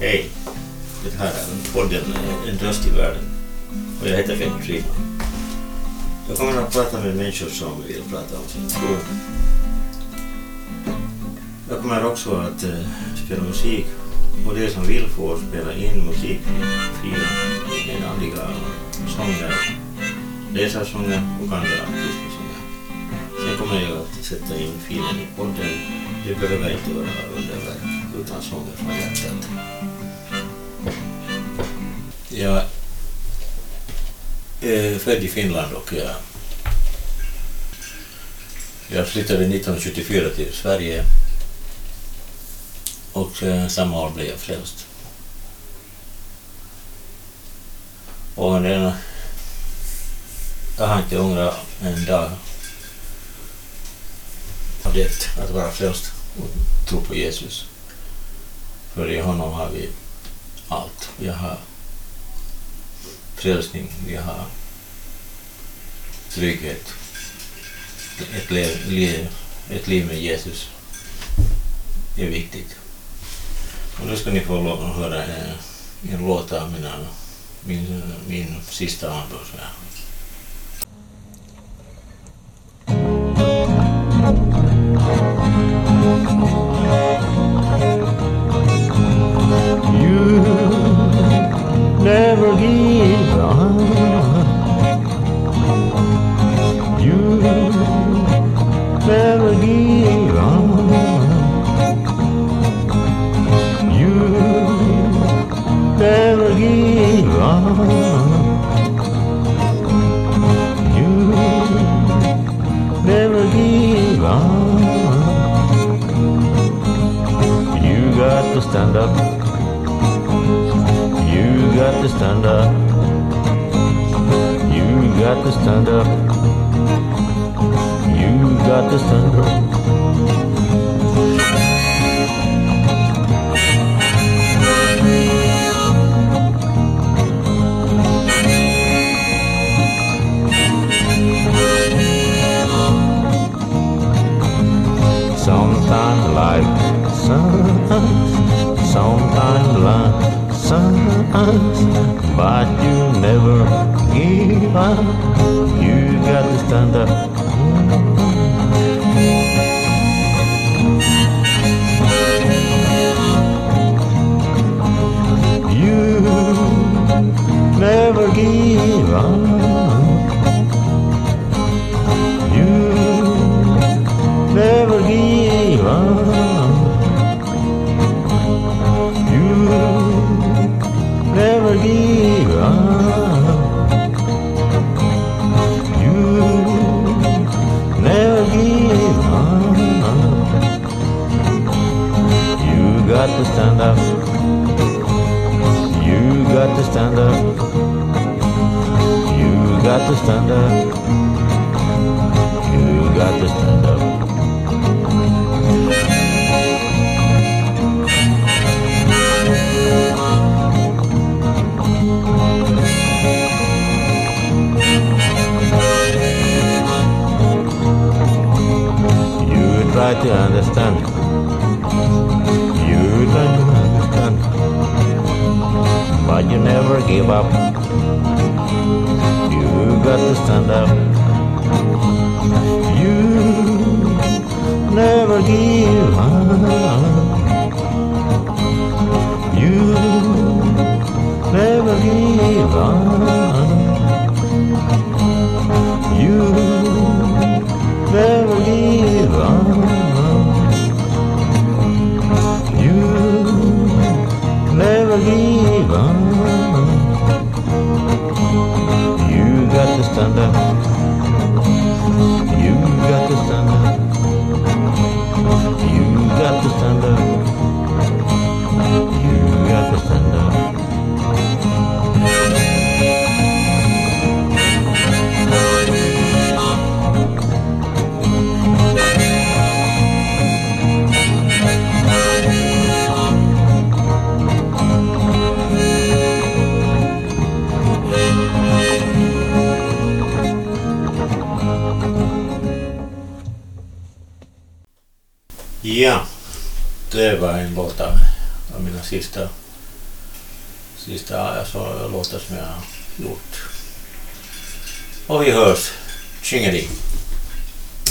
Hej! Det här är podden eh, En röst i världen. Och jag heter Fredrik Friman. Jag kommer att prata med människor som vill prata om sin tro. Jag kommer också att eh, spela musik och de som vill får spela in musik fina med eh, andliga sånger, läsarsånger och andra artister. Sen kommer jag att sätta in filen i podden. Det behöver inte vara underverk utan sånger från hjärtat. Jag är född i Finland och jag, jag flyttade 1974 till Sverige och eh, samma år blev jag frälst. Och den, jag har inte ångrat en dag det att vara frälst och tro på Jesus. För i honom har vi allt. Vi har frälsning, vi har trygghet, ett liv, ett liv med Jesus är viktigt. Och nu ska ni få höra en, en låt av mina, min, min sista andor. Give up. You got to stand up. You got to stand up. You got to stand up. You got to stand up. Sometimes like sun, sometimes like sun, but you never give up. You got to stand up. Got to stand up. You got to stand up. You got to stand up. You got to stand up. You try to understand. But you never give up. You got to stand up. You never give up. la Ja, det var en låt av, mina sista, sista alltså, låtar som jag har gjort. Och vi hörs. Tjingeling!